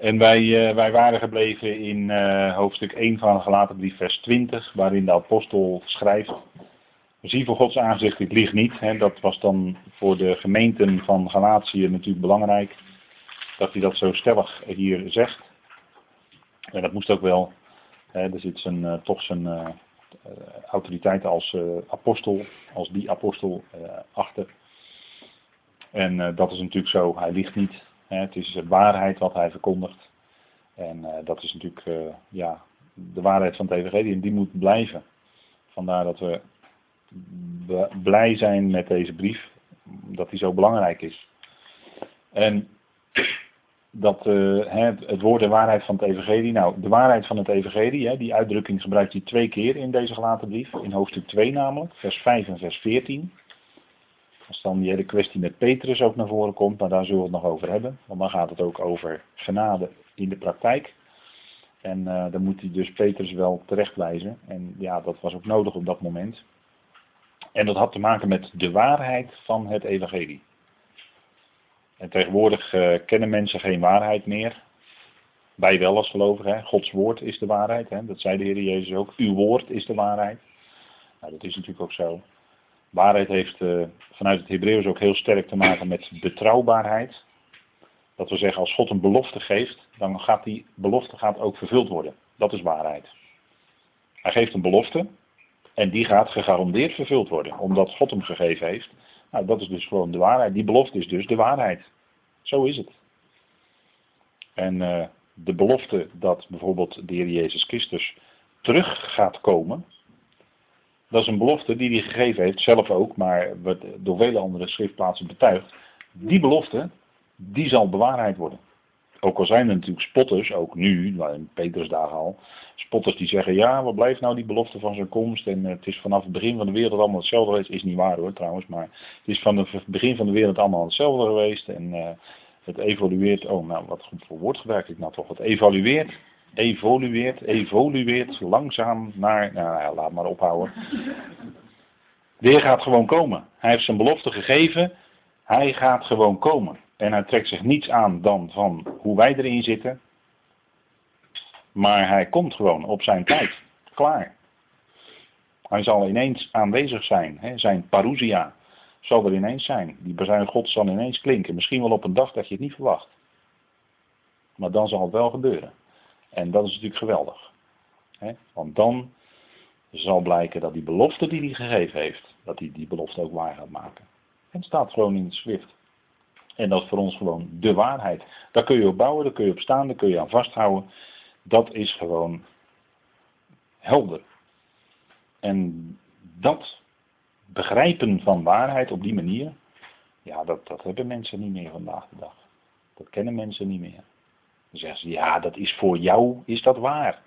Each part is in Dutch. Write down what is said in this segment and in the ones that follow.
En wij, eh, wij waren gebleven in eh, hoofdstuk 1 van Gelaten brief vers 20, waarin de apostel schrijft. Zie voor Gods aangezicht, ik lieg niet. Hè. Dat was dan voor de gemeenten van Galatië natuurlijk belangrijk. Dat hij dat zo stellig hier zegt. En dat moest ook wel. Hè. Er zit zijn, uh, toch zijn autoriteit als apostel, als die apostel achter. En dat is natuurlijk zo, hij liegt niet. Het is waarheid wat hij verkondigt. En uh, dat is natuurlijk uh, ja, de waarheid van het evangelie en die moet blijven. Vandaar dat we blij zijn met deze brief, dat die zo belangrijk is. En dat uh, het, woord de waarheid van het evangelie, nou de waarheid van het evangelie, die uitdrukking gebruikt hij twee keer in deze gelaten brief, in hoofdstuk 2 namelijk, vers 5 en vers 14. Als dan die hele kwestie met Petrus ook naar voren komt, maar daar zullen we het nog over hebben. Want dan gaat het ook over genade in de praktijk. En uh, dan moet hij dus Petrus wel terechtwijzen. En ja, dat was ook nodig op dat moment. En dat had te maken met de waarheid van het evangelie. En tegenwoordig uh, kennen mensen geen waarheid meer. Wij wel als gelovigen. Gods woord is de waarheid. Hè? Dat zei de Heer Jezus ook. Uw woord is de waarheid. Nou, dat is natuurlijk ook zo. Waarheid heeft uh, vanuit het Hebreeuws ook heel sterk te maken met betrouwbaarheid. Dat we zeggen, als God een belofte geeft, dan gaat die belofte gaat ook vervuld worden. Dat is waarheid. Hij geeft een belofte en die gaat gegarandeerd vervuld worden, omdat God hem gegeven heeft. Nou, dat is dus gewoon de waarheid. Die belofte is dus de waarheid. Zo is het. En uh, de belofte dat bijvoorbeeld de Heer Jezus Christus terug gaat komen, dat is een belofte die hij gegeven heeft, zelf ook, maar door vele andere schriftplaatsen betuigd. Die belofte, die zal bewaarheid worden. Ook al zijn er natuurlijk spotters, ook nu, in Petersdagen al, spotters die zeggen, ja, wat blijft nou die belofte van zijn komst en het is vanaf het begin van de wereld allemaal hetzelfde geweest. Is niet waar hoor trouwens, maar het is van het begin van de wereld allemaal hetzelfde geweest en uh, het evolueert, oh nou wat voor woord gebruik ik nou toch, het evalueert evolueert, evolueert langzaam naar, nou laat maar ophouden. Weer gaat gewoon komen. Hij heeft zijn belofte gegeven, hij gaat gewoon komen. En hij trekt zich niets aan dan van hoe wij erin zitten. Maar hij komt gewoon op zijn tijd. Klaar. Hij zal ineens aanwezig zijn. Hè? Zijn parousia zal er ineens zijn. Die bezuin God zal ineens klinken. Misschien wel op een dag dat je het niet verwacht. Maar dan zal het wel gebeuren. En dat is natuurlijk geweldig. Want dan zal blijken dat die belofte die hij gegeven heeft, dat hij die belofte ook waar gaat maken. En het staat gewoon in het schrift. En dat is voor ons gewoon de waarheid. Daar kun je op bouwen, daar kun je op staan, daar kun je aan vasthouden. Dat is gewoon helder. En dat begrijpen van waarheid op die manier, ja, dat, dat hebben mensen niet meer vandaag de dag. Dat kennen mensen niet meer. Dan zeggen ze, ja, dat is voor jou, is dat waar?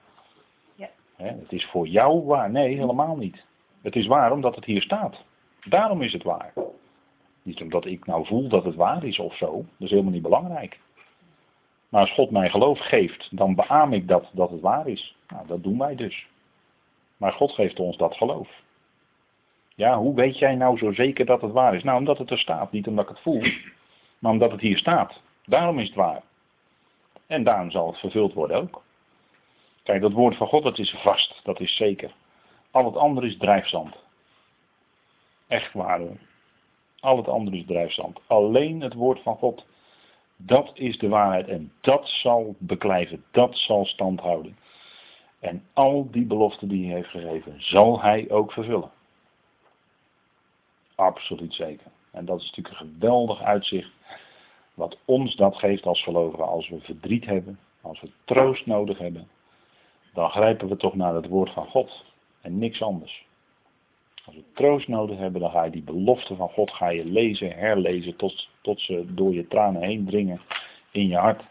Ja. het is voor jou waar. Nee, helemaal niet. Het is waar omdat het hier staat. Daarom is het waar. Niet omdat ik nou voel dat het waar is of zo. Dat is helemaal niet belangrijk. Maar als God mij geloof geeft, dan beaam ik dat, dat het waar is. Nou, dat doen wij dus. Maar God geeft ons dat geloof. Ja, hoe weet jij nou zo zeker dat het waar is? Nou, omdat het er staat. Niet omdat ik het voel, maar omdat het hier staat. Daarom is het waar. En daarom zal het vervuld worden ook. Kijk, dat woord van God, dat is vast, dat is zeker. Al het andere is drijfzand. Echt waar hoor. Al het andere is drijfzand. Alleen het woord van God, dat is de waarheid en dat zal beklijven, dat zal stand houden. En al die beloften die hij heeft gegeven, zal hij ook vervullen. Absoluut zeker. En dat is natuurlijk een geweldig uitzicht wat ons dat geeft als gelovigen, als we verdriet hebben, als we troost nodig hebben, dan grijpen we toch naar het woord van God en niks anders. Als we troost nodig hebben, dan ga je die belofte van God ga je lezen, herlezen, tot, tot ze door je tranen heen dringen in je hart.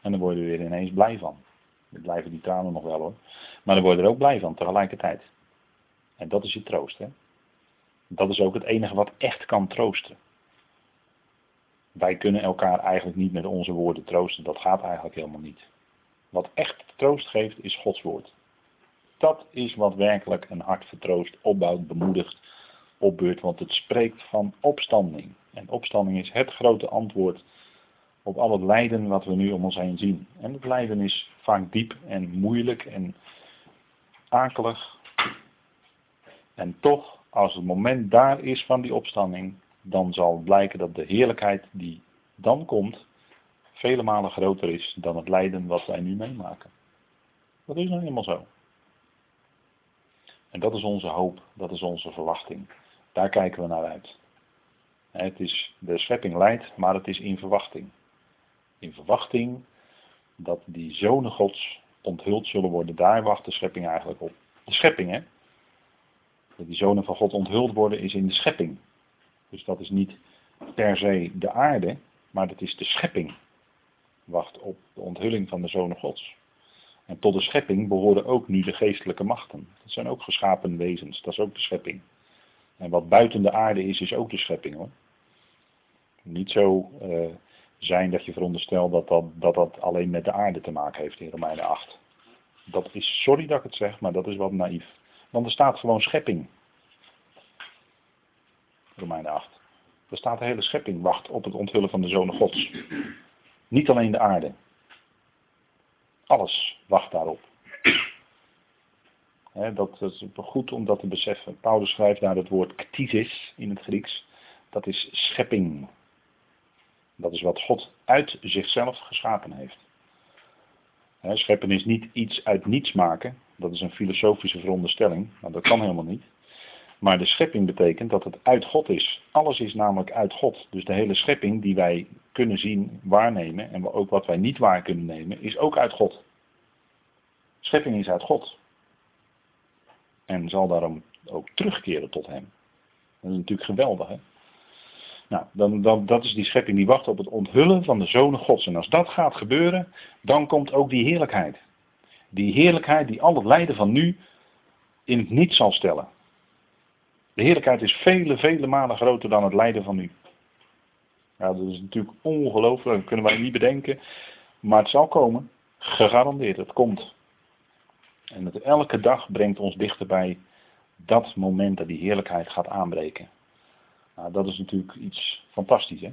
En dan word je er weer ineens blij van. Dan blijven die tranen nog wel hoor. Maar dan word je er ook blij van tegelijkertijd. En dat is je troost. Hè? Dat is ook het enige wat echt kan troosten. Wij kunnen elkaar eigenlijk niet met onze woorden troosten. Dat gaat eigenlijk helemaal niet. Wat echt troost geeft is Gods woord. Dat is wat werkelijk een hart vertroost, opbouwt, bemoedigt, opbeurt. Want het spreekt van opstanding. En opstanding is het grote antwoord op al het lijden wat we nu om ons heen zien. En het lijden is vaak diep en moeilijk en akelig. En toch, als het moment daar is van die opstanding, dan zal blijken dat de heerlijkheid die dan komt, vele malen groter is dan het lijden wat wij nu meemaken. Dat is nou helemaal zo. En dat is onze hoop, dat is onze verwachting. Daar kijken we naar uit. Het is, de schepping leidt, maar het is in verwachting. In verwachting dat die zonen gods onthuld zullen worden. Daar wacht de schepping eigenlijk op. De schepping, hè? Dat die zonen van God onthuld worden is in de schepping. Dus dat is niet per se de aarde, maar dat is de schepping. Wacht op de onthulling van de zonen gods. En tot de schepping behoren ook nu de geestelijke machten. Dat zijn ook geschapen wezens, dat is ook de schepping. En wat buiten de aarde is, is ook de schepping hoor. Niet zo uh, zijn dat je veronderstelt dat dat, dat dat alleen met de aarde te maken heeft in Romeinen 8. Dat is, sorry dat ik het zeg, maar dat is wat naïef. Want er staat gewoon schepping. Romeinen 8. Er staat de hele schepping wacht op het onthullen van de zonen gods. Niet alleen de aarde. Alles wacht daarop. dat, is goed om dat te beseffen. Paulus schrijft naar het woord ktisis in het Grieks. Dat is schepping. Dat is wat God uit zichzelf geschapen heeft. scheppen is niet iets uit niets maken. Dat is een filosofische veronderstelling. Maar dat kan helemaal niet. Maar de schepping betekent dat het uit God is. Alles is namelijk uit God. Dus de hele schepping die wij kunnen zien, waarnemen en ook wat wij niet waar kunnen nemen, is ook uit God. Schepping is uit God. En zal daarom ook terugkeren tot Hem. Dat is natuurlijk geweldig, hè? Nou, dan, dan, dat is die schepping die wacht op het onthullen van de zonen Gods. En als dat gaat gebeuren, dan komt ook die heerlijkheid. Die heerlijkheid die al het lijden van nu in het niet zal stellen. De heerlijkheid is vele, vele malen groter dan het lijden van nu. Ja, dat is natuurlijk ongelooflijk, dat kunnen wij niet bedenken. Maar het zal komen, gegarandeerd, het komt. En het elke dag brengt ons dichter bij dat moment dat die heerlijkheid gaat aanbreken. Nou, dat is natuurlijk iets fantastisch. Hè?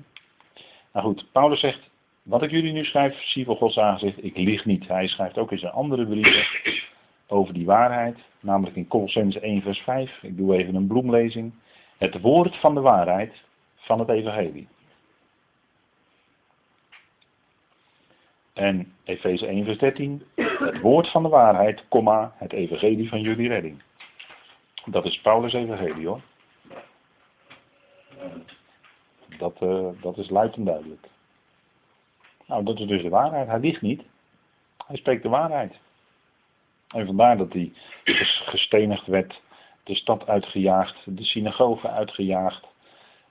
Nou goed, Paulus zegt, wat ik jullie nu schrijf, zie voor Gods aangezicht, ik lieg niet. Hij schrijft ook in zijn andere brieven over die waarheid, namelijk in Colossens 1 vers 5. Ik doe even een bloemlezing. Het woord van de waarheid van het evangelie. En Efeze 1 vers 13. Het woord van de waarheid, komma, het evangelie van jullie redding. Dat is Paulus evangelie hoor. Dat, uh, dat is luid en duidelijk. Nou, dat is dus de waarheid. Hij liegt niet. Hij spreekt de waarheid. En vandaar dat hij gestenigd werd, de stad uitgejaagd, de synagoge uitgejaagd,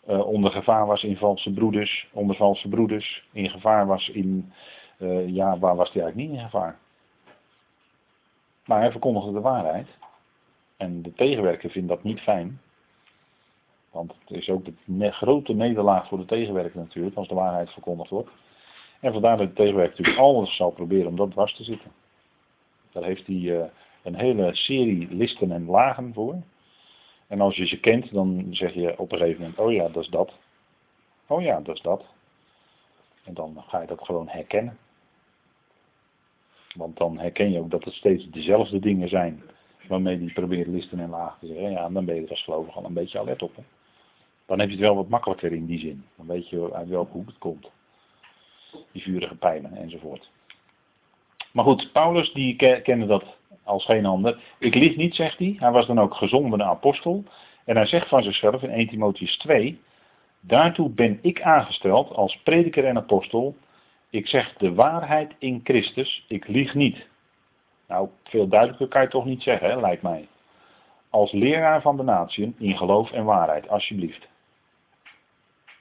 uh, onder gevaar was in valse broeders, onder valse broeders, in gevaar was in, uh, ja, waar was hij eigenlijk niet in gevaar? Maar hij verkondigde de waarheid. En de tegenwerker vindt dat niet fijn. Want het is ook de grote nederlaag voor de tegenwerker natuurlijk, als de waarheid verkondigd wordt. En vandaar dat de tegenwerker natuurlijk alles zal proberen om dat dwars te zitten. Daar heeft hij uh, een hele serie listen en lagen voor. En als je ze kent, dan zeg je op een gegeven moment, oh ja, dat is dat. Oh ja, dat is dat. En dan ga je dat gewoon herkennen. Want dan herken je ook dat het steeds dezelfde dingen zijn waarmee die probeert listen en lagen te zeggen. Ja, dan ben je er als gelovig al een beetje alert op. Dan heb je het wel wat makkelijker in die zin. Dan weet je uit welke hoek het komt. Die vurige pijlen enzovoort. Maar goed, Paulus die kende dat als geen ander. Ik lieg niet, zegt hij. Hij was dan ook gezonden apostel. En hij zegt van zichzelf in 1 Timotheus 2. Daartoe ben ik aangesteld als prediker en apostel. Ik zeg de waarheid in Christus. Ik lieg niet. Nou, veel duidelijker kan je toch niet zeggen, hè, lijkt mij. Als leraar van de natie in geloof en waarheid, alsjeblieft.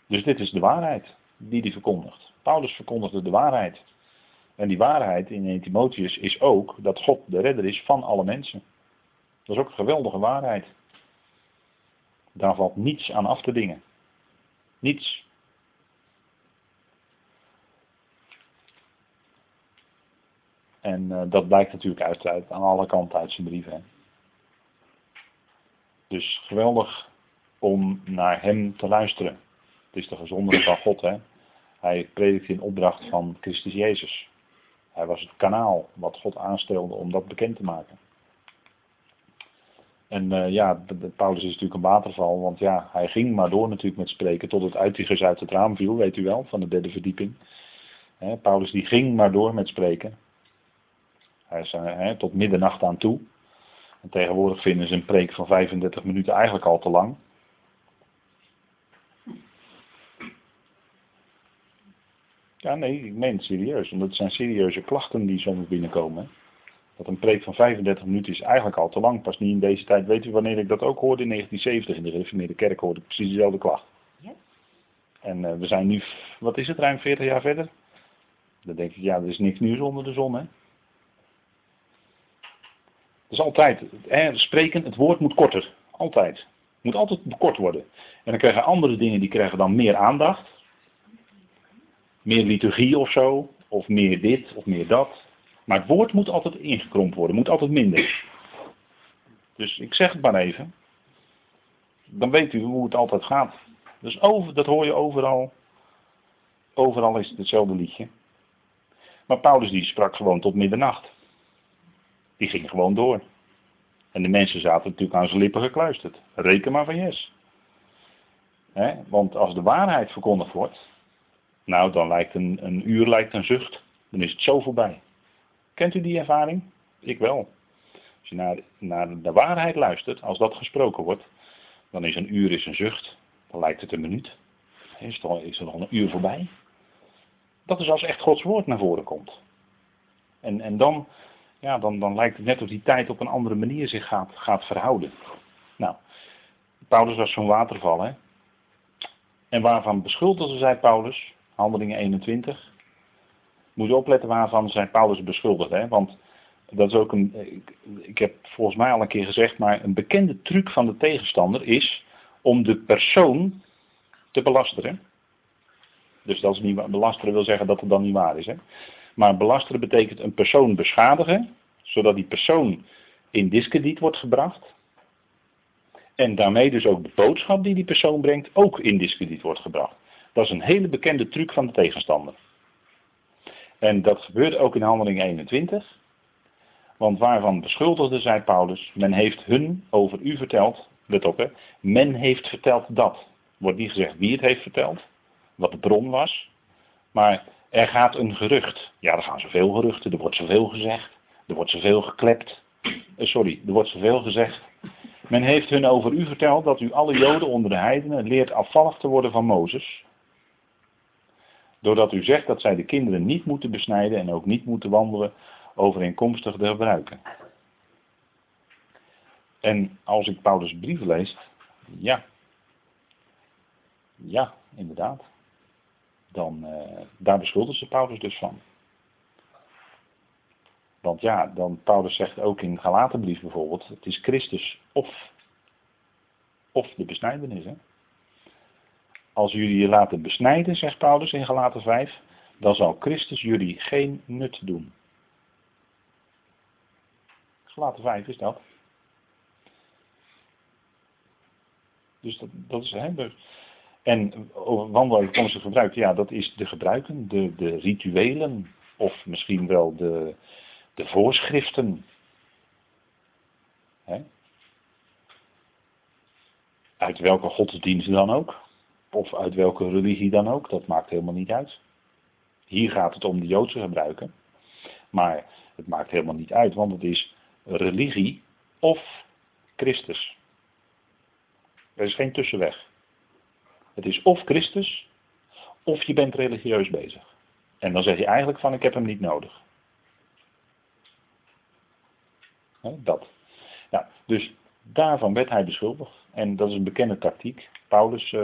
Dus dit is de waarheid die hij verkondigt. Paulus verkondigde de waarheid. En die waarheid in 1 Timotheus is ook dat God de redder is van alle mensen. Dat is ook een geweldige waarheid. Daar valt niets aan af te dingen. Niets. En uh, dat blijkt natuurlijk uit, aan alle kanten uit zijn brieven. Dus geweldig om naar hem te luisteren. Het is de gezondere van God, hè. Hij predikte in opdracht van Christus Jezus. Hij was het kanaal wat God aanstelde om dat bekend te maken. En uh, ja, Paulus is natuurlijk een waterval, want ja, hij ging maar door natuurlijk met spreken tot het uittigers uit het raam viel, weet u wel, van de derde verdieping. Paulus die ging maar door met spreken. Hij is uh, tot middernacht aan toe. En tegenwoordig vinden ze een preek van 35 minuten eigenlijk al te lang. Ja, nee, ik meen het serieus. Want het zijn serieuze klachten die soms binnenkomen. Dat een preek van 35 minuten is eigenlijk al te lang. Pas niet in deze tijd. Weet u wanneer ik dat ook hoorde? In 1970 in de gereformeerde kerk hoorde ik precies dezelfde klacht. Ja. En uh, we zijn nu, wat is het, ruim 40 jaar verder? Dan denk ik, ja, er is niks nieuws onder de zon, hè. Dat is altijd, hè, spreken, het woord moet korter. Altijd. Het moet altijd bekort worden. En dan krijgen andere dingen, die krijgen dan meer aandacht. Meer liturgie of zo. Of meer dit, of meer dat. Maar het woord moet altijd ingekrompen worden, moet altijd minder. Dus ik zeg het maar even. Dan weet u hoe het altijd gaat. Dus over, dat hoor je overal. Overal is het hetzelfde liedje. Maar Paulus die sprak gewoon tot middernacht. Die ging gewoon door. En de mensen zaten natuurlijk aan zijn lippen gekluisterd. Reken maar van yes. want als de waarheid verkondigd wordt, nou dan lijkt een, een uur lijkt een zucht. Dan is het zo voorbij. Kent u die ervaring? Ik wel. Als je naar, naar de waarheid luistert, als dat gesproken wordt, dan is een uur is een zucht. Dan lijkt het een minuut. Is, er, is er nog een uur voorbij? Dat is als echt Gods woord naar voren komt. En, en dan, ja, dan, dan lijkt het net of die tijd op een andere manier zich gaat, gaat verhouden. Nou, Paulus was zo'n waterval, hè. En waarvan beschuldigde zij Paulus? Handelingen 21 moet je opletten waarvan zijn Paulus beschuldigd. Hè? Want dat is ook een, ik, heb volgens mij al een keer gezegd, maar een bekende truc van de tegenstander is om de persoon te belasteren. Dus dat is niet, belasteren wil zeggen dat het dan niet waar is. Hè? Maar belasteren betekent een persoon beschadigen, zodat die persoon in discrediet wordt gebracht. En daarmee dus ook de boodschap die die persoon brengt ook in discrediet wordt gebracht. Dat is een hele bekende truc van de tegenstander. En dat gebeurde ook in handeling 21. Want waarvan beschuldigde zij Paulus, men heeft hun over u verteld, let op hè, men heeft verteld dat. Wordt niet gezegd wie het heeft verteld, wat de bron was, maar er gaat een gerucht. Ja, er gaan zoveel geruchten, er wordt zoveel gezegd, er wordt zoveel geklept. Uh, sorry, er wordt zoveel gezegd. Men heeft hun over u verteld dat u alle Joden onder de heidenen leert afvallig te worden van Mozes, Doordat u zegt dat zij de kinderen niet moeten besnijden en ook niet moeten wandelen overeenkomstig de gebruiken. En als ik Paulus' brieven lees, ja, ja, inderdaad. Dan, uh, daar beschuldigt ze Paulus dus van. Want ja, dan Paulus zegt ook in Galatenbrief bijvoorbeeld, het is Christus of, of de besnijdenis. Hè? Als jullie je laten besnijden, zegt Paulus in Galaten 5, dan zal Christus jullie geen nut doen. Galaten 5 is dat. Dus dat, dat is hè, En over wandelen gebruik, ja, dat is de gebruiken, de, de rituelen, of misschien wel de, de voorschriften. Hè? Uit welke godsdienst dan ook. Of uit welke religie dan ook, dat maakt helemaal niet uit. Hier gaat het om de Joodse gebruiken. Maar het maakt helemaal niet uit, want het is religie of Christus. Er is geen tussenweg. Het is of Christus, of je bent religieus bezig. En dan zeg je eigenlijk van ik heb hem niet nodig. dat. Dus daarvan werd hij beschuldigd. En dat is een bekende tactiek. Paulus, uh,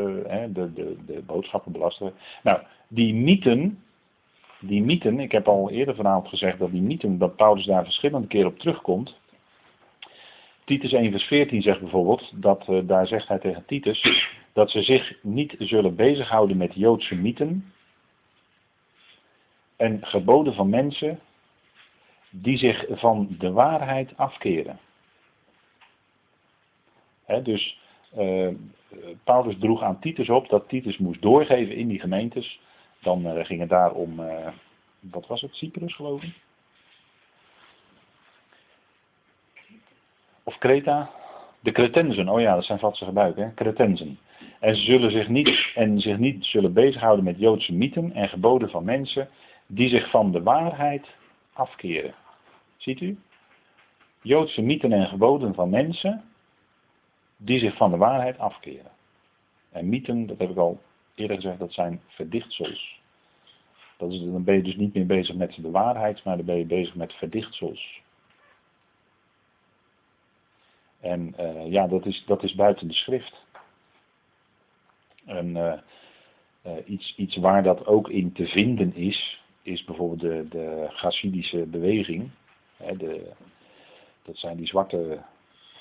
de, de, de boodschappen belasteren. Nou, die mythen, die mythen, ik heb al eerder vanavond gezegd dat die mythen, dat Paulus daar verschillende keren op terugkomt. Titus 1 vers 14 zegt bijvoorbeeld, dat, uh, daar zegt hij tegen Titus, dat ze zich niet zullen bezighouden met Joodse mythen en geboden van mensen die zich van de waarheid afkeren. dus Paulus droeg aan Titus op dat Titus moest doorgeven in die gemeentes Dan uh, ging het daar om, uh, wat was het, Cyprus geloof ik? Of Kreta? De Cretensen, oh ja, dat zijn vatsige buiken, hè? Cretensen. En ze zullen zich niet, en zich niet zullen bezighouden met Joodse mythen en geboden van mensen die zich van de waarheid afkeren. Ziet u? Joodse mythen en geboden van mensen die zich van de waarheid afkeren. En mythen, dat heb ik al eerder gezegd, dat zijn verdichtsels. Dat is, dan ben je dus niet meer bezig met de waarheid, maar dan ben je bezig met verdichtsels. En uh, ja, dat is, dat is buiten de schrift. En uh, uh, iets, iets waar dat ook in te vinden is, is bijvoorbeeld de, de Chassidische beweging. Hè, de, dat zijn die zwarte,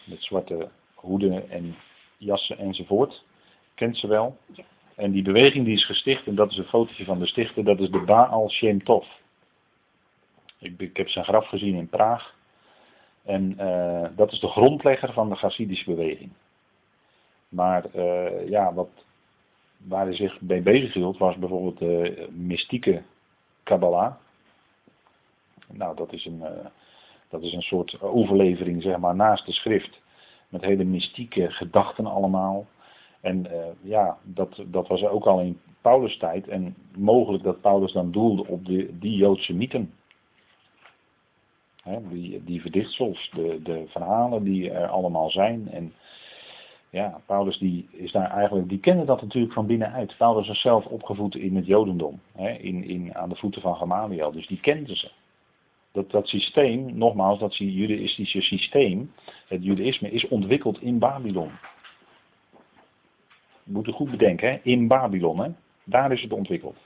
met zwarte hoeden en jassen enzovoort. Kent ze wel. En die beweging die is gesticht, en dat is een fotootje van de stichter, dat is de Baal Shem Tov. Ik, ik heb zijn graf gezien in Praag. En uh, dat is de grondlegger van de Chassidische beweging. Maar uh, ja, wat, waar hij zich mee bezig hield, was bijvoorbeeld de mystieke Kabbalah. Nou, dat is een, uh, dat is een soort overlevering, zeg maar, naast de schrift. Met hele mystieke gedachten allemaal. En uh, ja, dat, dat was ook al in Paulus' tijd. En mogelijk dat Paulus dan doelde op de, die Joodse mythen. He, die, die verdichtsels, de, de verhalen die er allemaal zijn. En ja, Paulus die is daar eigenlijk, die kende dat natuurlijk van binnenuit. Paulus was zelf opgevoed in het Jodendom, hè, in, in, aan de voeten van Gamaliel, dus die kende ze. Dat, dat systeem, nogmaals, dat judaïstische systeem, het judaïsme, is ontwikkeld in Babylon. We moeten goed bedenken, hè? in Babylon, hè? daar is het ontwikkeld.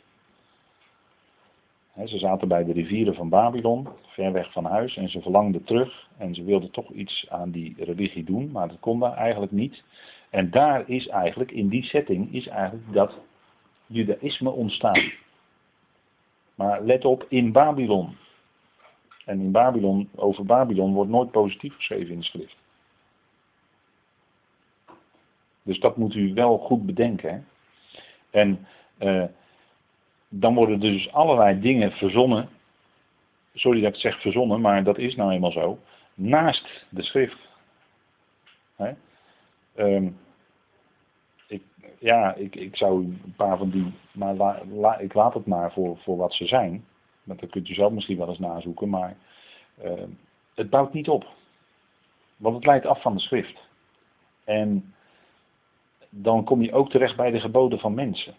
ze zaten bij de rivieren van Babylon, ver weg van huis, en ze verlangden terug. En ze wilden toch iets aan die religie doen, maar dat kon daar eigenlijk niet. En daar is eigenlijk, in die setting, is eigenlijk dat judaïsme ontstaan. Maar let op, in Babylon. En in Babylon, over Babylon wordt nooit positief geschreven in de schrift. Dus dat moet u wel goed bedenken. En uh, dan worden dus allerlei dingen verzonnen. Sorry dat ik zeg verzonnen, maar dat is nou eenmaal zo. Naast de schrift. Hè? Um, ik, ja, ik, ik zou een paar van die. Maar ik laat het maar voor, voor wat ze zijn. Want dat kunt u zelf misschien wel eens nazoeken. Maar uh, het bouwt niet op. Want het leidt af van de schrift. En dan kom je ook terecht bij de geboden van mensen.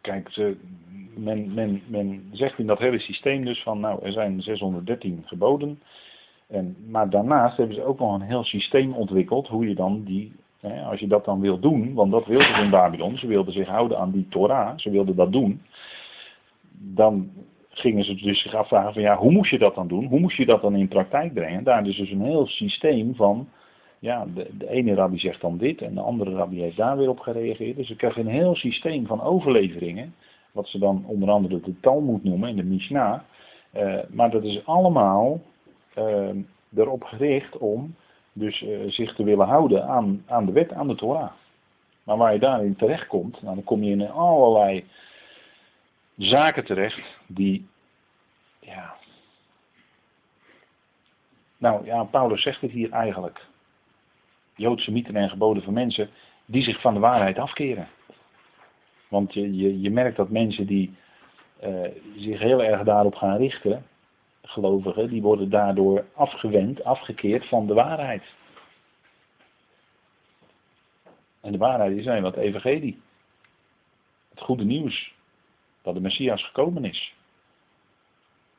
Kijk, men, men, men zegt in dat hele systeem dus van, nou, er zijn 613 geboden. En, maar daarnaast hebben ze ook nog een heel systeem ontwikkeld, hoe je dan die, hè, als je dat dan wil doen, want dat wilden ze in Babylon, ze wilden zich houden aan die Torah, ze wilden dat doen. Dan gingen ze dus zich afvragen van, ja, hoe moest je dat dan doen? Hoe moest je dat dan in praktijk brengen? Daar is dus een heel systeem van ja, de, de, ene rabbi zegt dan dit en de andere rabbi heeft daar weer op gereageerd. Dus we krijgen een heel systeem van overleveringen, wat ze dan onder andere de Talmud noemen in de Mishnah. Uh, maar dat is allemaal uh, erop gericht om dus uh, zich te willen houden aan, aan de wet, aan de Torah. Maar waar je daarin terechtkomt, nou, dan kom je in allerlei zaken terecht die, ja. Nou ja, Paulus zegt het hier eigenlijk. Joodse mythen en geboden van mensen die zich van de waarheid afkeren. Want je, je, je merkt dat mensen die uh, zich heel erg daarop gaan richten, gelovigen, die worden daardoor afgewend, afgekeerd van de waarheid. En de waarheid is alleen wat evangelie. Het goede nieuws. Dat de Messias gekomen is.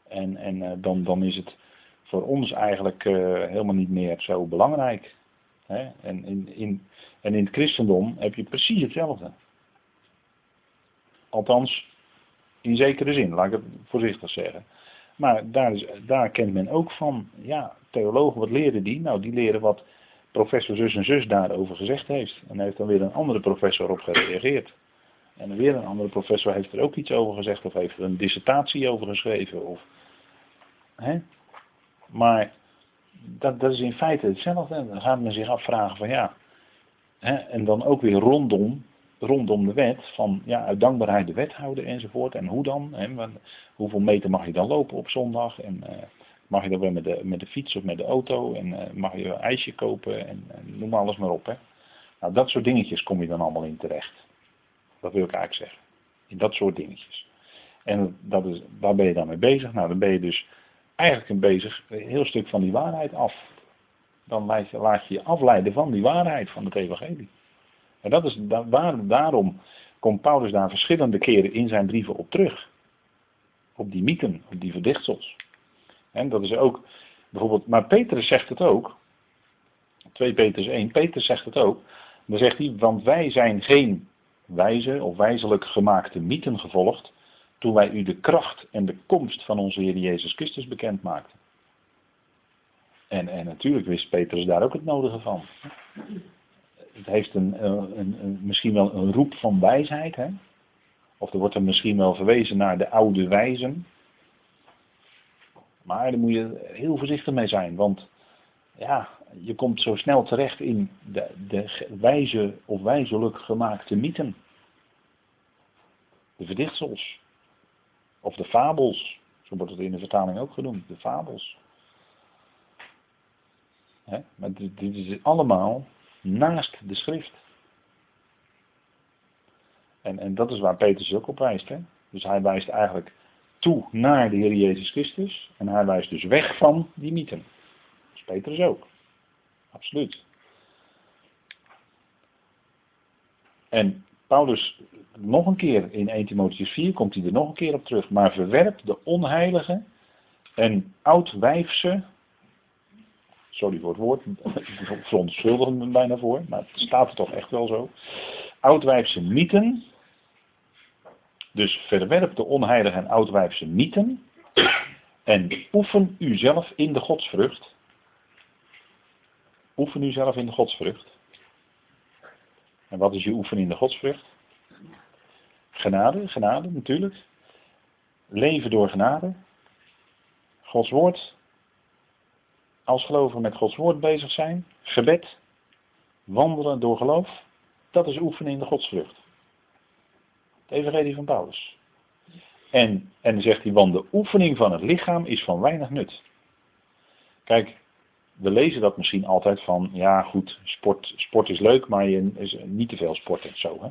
En, en uh, dan, dan is het voor ons eigenlijk uh, helemaal niet meer zo belangrijk. En, in, in, en in het christendom heb je precies hetzelfde. Althans, in zekere zin, laat ik het voorzichtig zeggen. Maar daar, is, daar kent men ook van, ja, theologen, wat leren die? Nou, die leren wat professor zus en zus daarover gezegd heeft. En heeft dan weer een andere professor op gereageerd. En weer een andere professor heeft er ook iets over gezegd of heeft er een dissertatie over geschreven. Of, hè? Maar dat, dat is in feite hetzelfde. Dan gaat men zich afvragen van ja. Hè, en dan ook weer rondom rondom de wet, van ja, uit dankbaarheid de wet houden enzovoort. En hoe dan? Hè? Hoeveel meter mag je dan lopen op zondag? En uh, mag je dan weer met de, met de fiets of met de auto? En uh, mag je een ijsje kopen? En, en, noem alles maar op. Hè? Nou, dat soort dingetjes kom je dan allemaal in terecht. Dat wil ik eigenlijk zeggen. In dat soort dingetjes. En dat is, waar ben je dan mee bezig? Nou, dan ben je dus eigenlijk een bezig een heel stuk van die waarheid af. Dan laat je, laat je afleiden van die waarheid van het evangelie. En dat is, daarom komt Paulus daar verschillende keren in zijn brieven op terug. Op die mythen, op die verdichtsels. En dat is ook, bijvoorbeeld, maar Petrus zegt het ook. 2 Petrus 1, Petrus zegt het ook. Dan zegt hij, want wij zijn geen wijze of wijzelijk gemaakte mythen gevolgd, toen wij u de kracht en de komst van onze Heer Jezus Christus bekend maakten. En, en natuurlijk wist Petrus daar ook het nodige van. Het heeft een, een, een, misschien wel een roep van wijsheid. Hè? Of er wordt er misschien wel verwezen naar de oude wijzen. Maar daar moet je heel voorzichtig mee zijn. Want ja, je komt zo snel terecht in de, de wijze of wijzelijk gemaakte mythen. De verdichtsels. Of de fabels. Zo wordt het in de vertaling ook genoemd. De fabels. Maar dit, is allemaal naast de schrift. En, en dat is waar Petrus ook op wijst. Dus hij wijst eigenlijk toe naar de Heer Jezus Christus. En hij wijst dus weg van die mythen. Dat is Petrus ook. Absoluut. En Paulus, nog een keer in 1 Timotheus 4 komt hij er nog een keer op terug. Maar verwerp de onheilige en oudwijfse sorry voor het woord, ik verontschuldig me bijna voor, maar het staat er toch echt wel zo. Oudwijfse mythen, dus verwerp de onheilige en oudwijfse mythen en oefen uzelf in de godsvrucht. Oefen uzelf in de godsvrucht. En wat is je oefen in de godsvrucht? Genade, genade natuurlijk. Leven door genade. Gods woord als gelovigen met Gods woord bezig zijn, gebed, wandelen door geloof, dat is oefenen in de godsvrucht. Het evangelie van Paulus. En, en zegt hij, want de oefening van het lichaam is van weinig nut. Kijk, we lezen dat misschien altijd van, ja goed, sport, sport is leuk, maar je is niet te veel sporten, zo hè.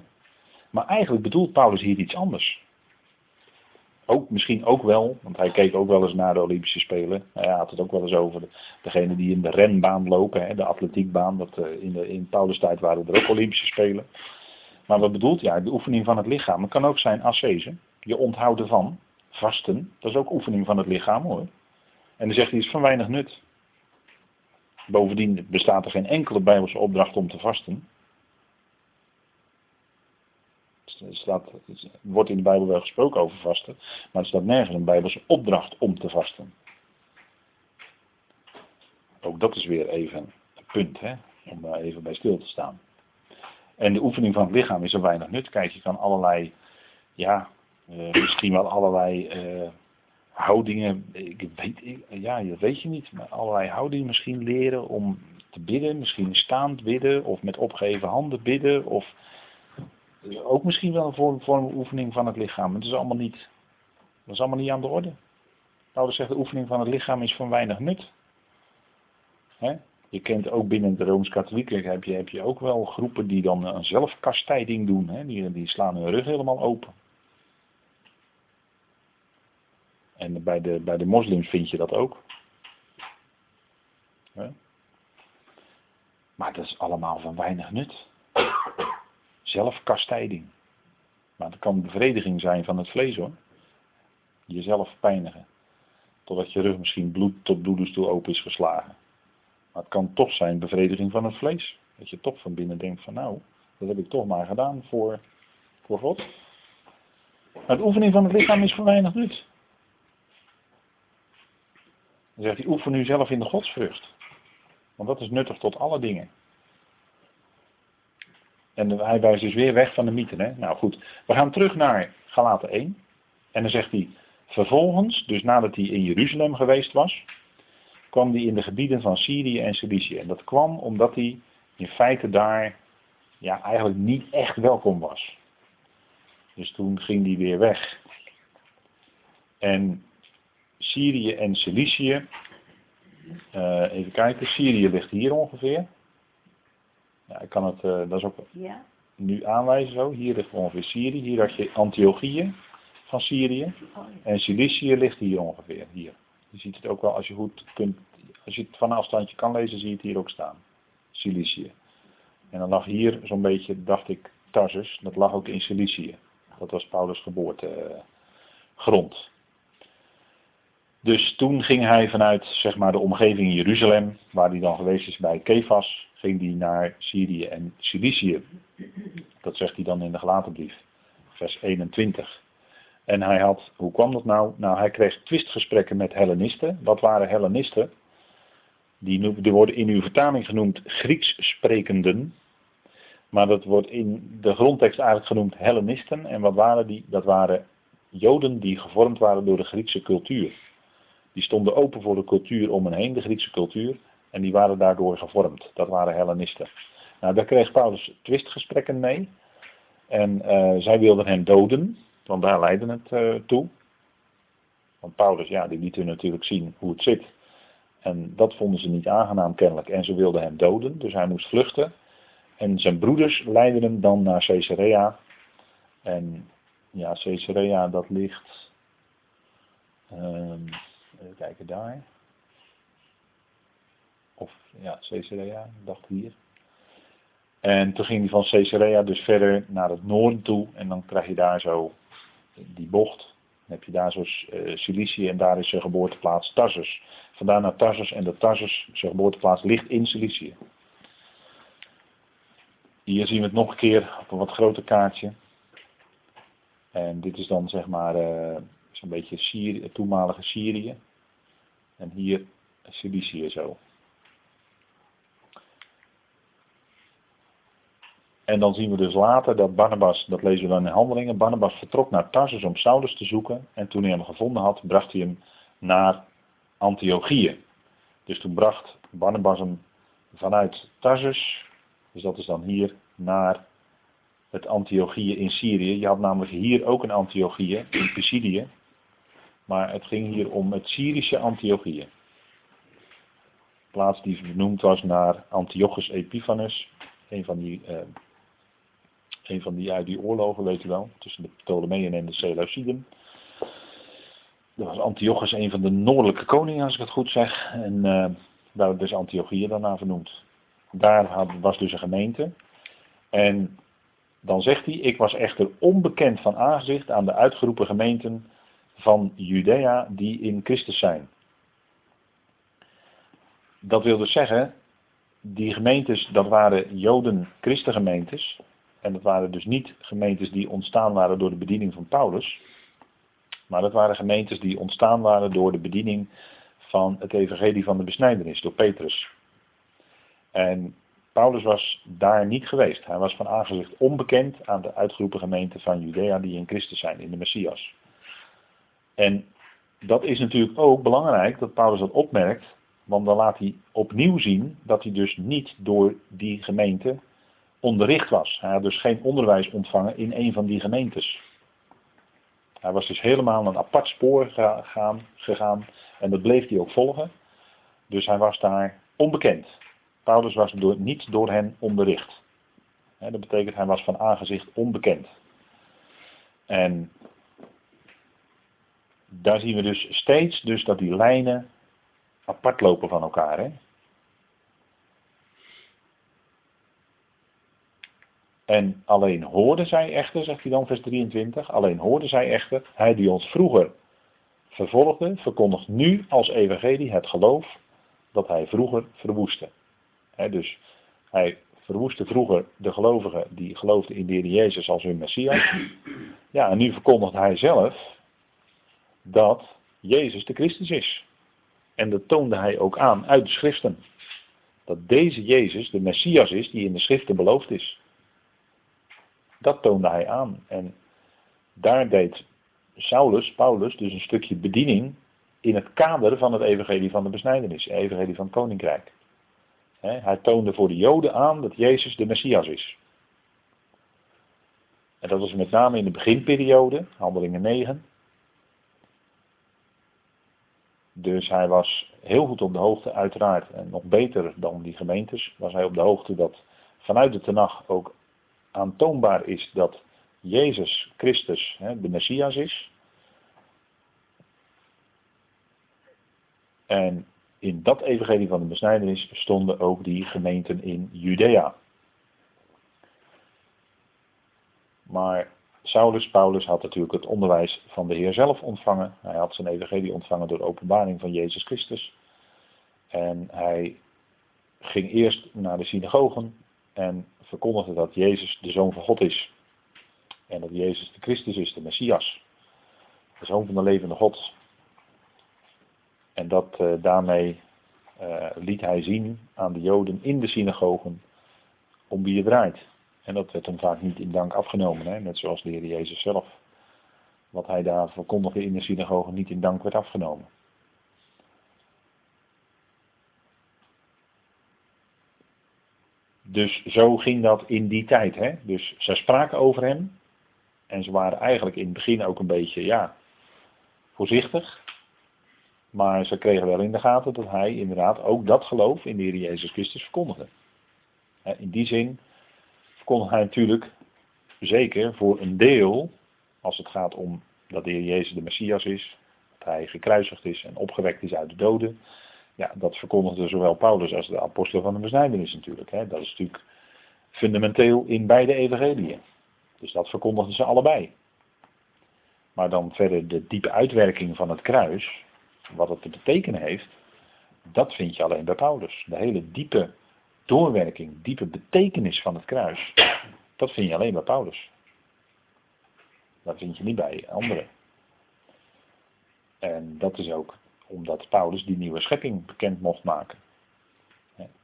Maar eigenlijk bedoelt Paulus hier iets anders ook, misschien ook wel, want hij keek ook wel eens naar de Olympische Spelen. Hij had het ook wel eens over de, degene die in de renbaan lopen, hè, de atletiekbaan. Dat, uh, in, de, in Paulus tijd waren er ook Olympische Spelen. Maar wat bedoelt hij? Ja, de oefening van het lichaam. Het kan ook zijn ascese, je onthouden van, vasten. Dat is ook oefening van het lichaam hoor. En dan zegt hij, het is van weinig nut. Bovendien bestaat er geen enkele Bijbelse opdracht om te vasten. staat, het wordt in de Bijbel wel gesproken over vasten, maar er staat nergens een Bijbelse opdracht om te vasten. Ook dat is weer even een punt, hè, om daar even bij stil te staan. En de oefening van het lichaam is er weinig nut. Kijk, je kan allerlei, ja, uh, misschien wel allerlei uh, houdingen, ik weet, ja, dat weet je niet, maar allerlei houdingen misschien leren om te bidden, misschien staand bidden of met opgeheven handen bidden of ook misschien wel een vorm, vorm oefening van het lichaam. Het is allemaal niet, dat is allemaal niet aan de orde. Paulus zegt de oefening van het lichaam is van weinig nut. Je kent ook binnen de Rooms-Katholieken heb je, heb je ook wel groepen die dan een zelfkastijding doen. Die, die slaan hun rug helemaal open. En bij de, bij de moslims vind je dat ook. Maar dat is allemaal van weinig nut. Zelfkastijding. Maar dat kan bevrediging zijn van het vlees hoor. Jezelf pijnigen. Totdat je rug misschien bloed tot bloedens toe open is geslagen. Maar het kan toch zijn bevrediging van het vlees. Dat je toch van binnen denkt van nou, dat heb ik toch maar gedaan voor, voor God. Maar de oefening van het lichaam is voor weinig nut. Dan zegt hij, oefen nu zelf in de godsvrucht. Want dat is nuttig tot alle dingen. En hij wijst dus weer weg van de mythen. Hè? Nou goed, we gaan terug naar Galaten 1. En dan zegt hij, vervolgens, dus nadat hij in Jeruzalem geweest was, kwam hij in de gebieden van Syrië en Cilicië. En dat kwam omdat hij in feite daar ja, eigenlijk niet echt welkom was. Dus toen ging hij weer weg. En Syrië en Cilicië, uh, even kijken, Syrië ligt hier ongeveer. Ja, ik kan het, uh, dat is ook ja. nu aanwijzen zo. Hier ligt ongeveer Syrië. Hier had je Antiochië van Syrië. Oh, en Cilicië ligt hier ongeveer, hier. Je ziet het ook wel als je goed kunt, als je het van een afstandje kan lezen, zie je het hier ook staan. Cilicië. En dan lag hier zo'n beetje, dacht ik, Tarsus. Dat lag ook in Cilicië. Dat was Paulus' geboortegrond. Dus toen ging hij vanuit zeg maar, de omgeving Jeruzalem, waar hij dan geweest is bij Kefas, ging hij naar Syrië en Cilicië. Dat zegt hij dan in de gelaten brief, vers 21. En hij had, hoe kwam dat nou? Nou, hij kreeg twistgesprekken met Hellenisten. Wat waren Hellenisten? Die, die worden in uw vertaling genoemd Grieks sprekenden. Maar dat wordt in de grondtekst eigenlijk genoemd Hellenisten. En wat waren die? Dat waren Joden die gevormd waren door de Griekse cultuur. Die stonden open voor de cultuur om hen heen, de Griekse cultuur. En die waren daardoor gevormd. Dat waren Hellenisten. Nou, daar kreeg Paulus twistgesprekken mee. En uh, zij wilden hem doden, want daar leidde het uh, toe. Want Paulus, ja, die liet natuurlijk zien hoe het zit. En dat vonden ze niet aangenaam kennelijk. En ze wilden hem doden, dus hij moest vluchten. En zijn broeders leidden hem dan naar Caesarea. En ja, Caesarea dat ligt, um, kijken daar. Of ja, Caesarea, dacht hier. En toen ging hij van Caesarea dus verder naar het noorden toe. En dan krijg je daar zo die bocht. Dan heb je daar zo uh, en daar is zijn geboorteplaats Tarsus. Vandaar naar Tarsus en de Tarsus, zijn geboorteplaats, ligt in Cilicië. Hier zien we het nog een keer op een wat groter kaartje. En dit is dan zeg maar uh, zo'n beetje Syrië, toenmalige Syrië. En hier Cilicië zo. En dan zien we dus later dat Barnabas, dat lezen we dan in handelingen, Barnabas vertrok naar Tarsus om Saulus te zoeken. En toen hij hem gevonden had, bracht hij hem naar Antiochieën. Dus toen bracht Barnabas hem vanuit Tarsus dus dat is dan hier naar het Antiochieën in Syrië. Je had namelijk hier ook een Antiochieën in Pisidië. Maar het ging hier om het Syrische Antiochieën. Plaats die vernoemd was naar Antiochus Epiphanes. Een van die, eh, een van die uit die oorlogen, weet u wel. Tussen de Ptolemeën en de Seleuciden. Dat was Antiochus een van de noordelijke koningen, als ik het goed zeg. En uh, daar werd dus Antiochieën daarna vernoemd. Daar was dus een gemeente. En dan zegt hij, ik was echter onbekend van aangezicht aan de uitgeroepen gemeenten van Judea die in Christus zijn. Dat wil dus zeggen, die gemeentes, dat waren Joden-Christengemeentes. En dat waren dus niet gemeentes die ontstaan waren door de bediening van Paulus. Maar dat waren gemeentes die ontstaan waren door de bediening van het evangelie van de besnijdenis, door Petrus. En Paulus was daar niet geweest. Hij was van aangezicht onbekend aan de uitgeroepen gemeente van Judea die in Christus zijn, in de Messias. En dat is natuurlijk ook belangrijk dat Paulus dat opmerkt, want dan laat hij opnieuw zien dat hij dus niet door die gemeente onderricht was. Hij had dus geen onderwijs ontvangen in een van die gemeentes. Hij was dus helemaal een apart spoor gegaan, gegaan en dat bleef hij ook volgen. Dus hij was daar onbekend. Paulus was door, niet door hen onderricht. dat betekent hij was van aangezicht onbekend. En daar zien we dus steeds dus dat die lijnen apart lopen van elkaar. Hè? En alleen hoorde zij echter, zegt hij dan vers 23, alleen hoorde zij echter, hij die ons vroeger vervolgde, verkondigt nu als evangelie het geloof dat hij vroeger verwoestte dus hij verwoestte vroeger de gelovigen die geloofden in de Heer Jezus als hun Messias. Ja, en nu verkondigt hij zelf dat Jezus de Christus is. En dat toonde hij ook aan uit de schriften. Dat deze Jezus de Messias is die in de schriften beloofd is. Dat toonde hij aan. En daar deed Saulus, Paulus, dus een stukje bediening in het kader van het evangelie van de besnijdenis, evangelie van het koninkrijk. Hij toonde voor de Joden aan dat Jezus de Messias is. En dat was met name in de beginperiode, handelingen 9. Dus hij was heel goed op de hoogte, uiteraard, en nog beter dan die gemeentes, was hij op de hoogte dat vanuit de Tenach ook aantoonbaar is dat Jezus Christus hè, de Messias is. En in dat evangelie van de besnijdenis stonden ook die gemeenten in Judea. Maar Saulus, Paulus had natuurlijk het onderwijs van de Heer zelf ontvangen. Hij had zijn evangelie ontvangen door de openbaring van Jezus Christus. En hij ging eerst naar de synagogen en verkondigde dat Jezus de Zoon van God is. En dat Jezus de Christus is, de Messias. De Zoon van de levende God. En dat uh, daarmee uh, liet hij zien aan de Joden in de synagogen om wie het draait. En dat werd hem vaak niet in dank afgenomen, hè? net zoals de Heer Jezus zelf. Wat hij daar verkondigde in de synagogen niet in dank werd afgenomen. Dus zo ging dat in die tijd. Hè? Dus zij spraken over hem. En ze waren eigenlijk in het begin ook een beetje, ja, voorzichtig. Maar ze kregen wel in de gaten dat hij inderdaad ook dat geloof in de Heer Jezus Christus verkondigde. In die zin verkondigde hij natuurlijk zeker voor een deel, als het gaat om dat de Heer Jezus de Messias is, dat hij gekruisigd is en opgewekt is uit de doden. Ja, dat verkondigde zowel Paulus als de apostelen van de besnijdenis natuurlijk. Dat is natuurlijk fundamenteel in beide evangeliën. Dus dat verkondigden ze allebei. Maar dan verder de diepe uitwerking van het kruis, wat het te betekenen heeft, dat vind je alleen bij Paulus. De hele diepe doorwerking, diepe betekenis van het kruis, dat vind je alleen bij Paulus. Dat vind je niet bij anderen. En dat is ook omdat Paulus die nieuwe schepping bekend mocht maken.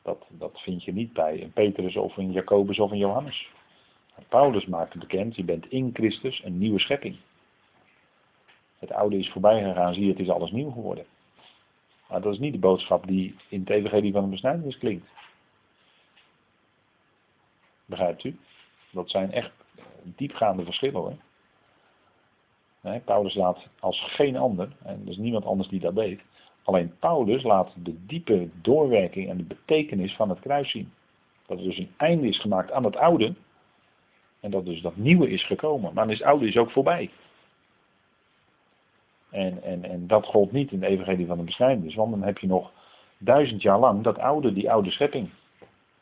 Dat, dat vind je niet bij een Petrus of een Jacobus of een Johannes. Paulus maakte bekend, je bent in Christus een nieuwe schepping. Het oude is voorbij gegaan, zie je, het is alles nieuw geworden. Maar dat is niet de boodschap die in het evangelie van de besnijdenis klinkt. Begrijpt u? Dat zijn echt diepgaande verschillen hoor. Paulus laat als geen ander, en er is niemand anders die dat weet, alleen Paulus laat de diepe doorwerking en de betekenis van het kruis zien. Dat er dus een einde is gemaakt aan het oude, en dat dus dat nieuwe is gekomen. Maar het oude is ook voorbij. En, en, en dat gold niet in de evangelie van de beschrijving. Want dan heb je nog duizend jaar lang dat oude, die oude schepping.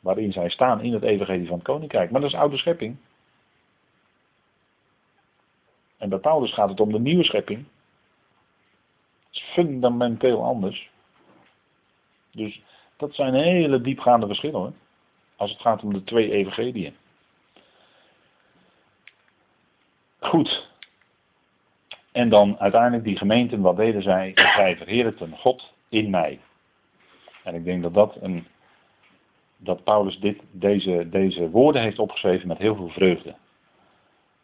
Waarin zij staan in het evangelie van het koninkrijk. Maar dat is oude schepping. En bij Paulus gaat het om de nieuwe schepping. Dat is fundamenteel anders. Dus dat zijn hele diepgaande verschillen hoor. Als het gaat om de twee evangeliën. Goed. En dan uiteindelijk die gemeenten, wat deden zij? Zij verheerlijkten God in mij. En ik denk dat dat een, dat Paulus dit, deze, deze woorden heeft opgeschreven met heel veel vreugde.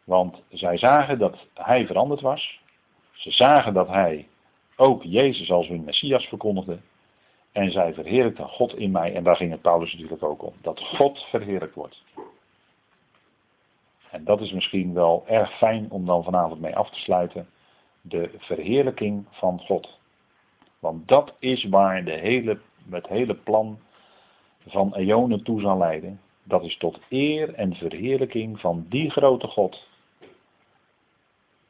Want zij zagen dat hij veranderd was. Ze zagen dat hij ook Jezus als hun Messias verkondigde. En zij verheerlijkten God in mij. En daar ging het Paulus natuurlijk ook om. Dat God verheerlijkt wordt. En dat is misschien wel erg fijn om dan vanavond mee af te sluiten. De verheerlijking van God. Want dat is waar de hele, het hele plan van eonen toe zal leiden. Dat is tot eer en verheerlijking van die grote God.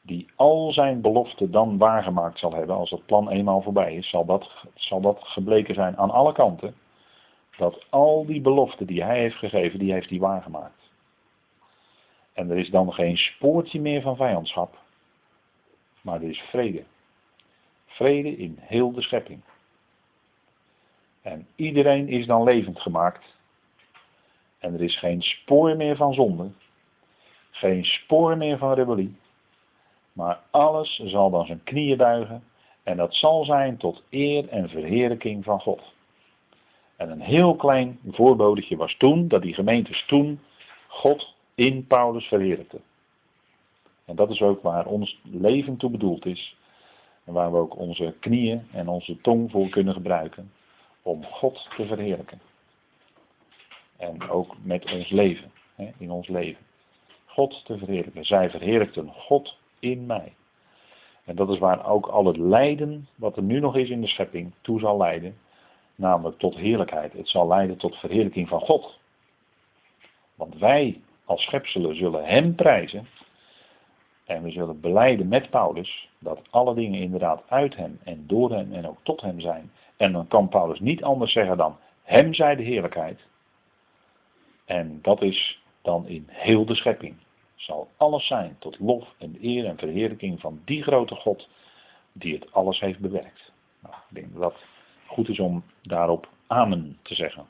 Die al zijn beloften dan waargemaakt zal hebben. Als het plan eenmaal voorbij is, zal dat, zal dat gebleken zijn aan alle kanten. Dat al die beloften die hij heeft gegeven, die heeft hij waargemaakt. En er is dan geen spoortje meer van vijandschap. Maar er is vrede. Vrede in heel de schepping. En iedereen is dan levend gemaakt. En er is geen spoor meer van zonde. Geen spoor meer van rebellie. Maar alles zal dan zijn knieën buigen. En dat zal zijn tot eer en verheerlijking van God. En een heel klein voorbodetje was toen, dat die gemeentes toen God in Paulus verheerlijkte. En dat is ook waar ons leven toe bedoeld is. En waar we ook onze knieën en onze tong voor kunnen gebruiken. Om God te verheerlijken. En ook met ons leven. Hè, in ons leven. God te verheerlijken. Zij verheerlijkten God in mij. En dat is waar ook al het lijden wat er nu nog is in de schepping toe zal leiden. Namelijk tot heerlijkheid. Het zal leiden tot verheerlijking van God. Want wij als schepselen zullen Hem prijzen. En we zullen beleiden met Paulus dat alle dingen inderdaad uit Hem en door Hem en ook tot Hem zijn. En dan kan Paulus niet anders zeggen dan Hem zij de heerlijkheid. En dat is dan in heel de schepping. Zal alles zijn tot lof en eer en verheerlijking van die grote God die het alles heeft bewerkt. Nou, ik denk dat dat goed is om daarop amen te zeggen.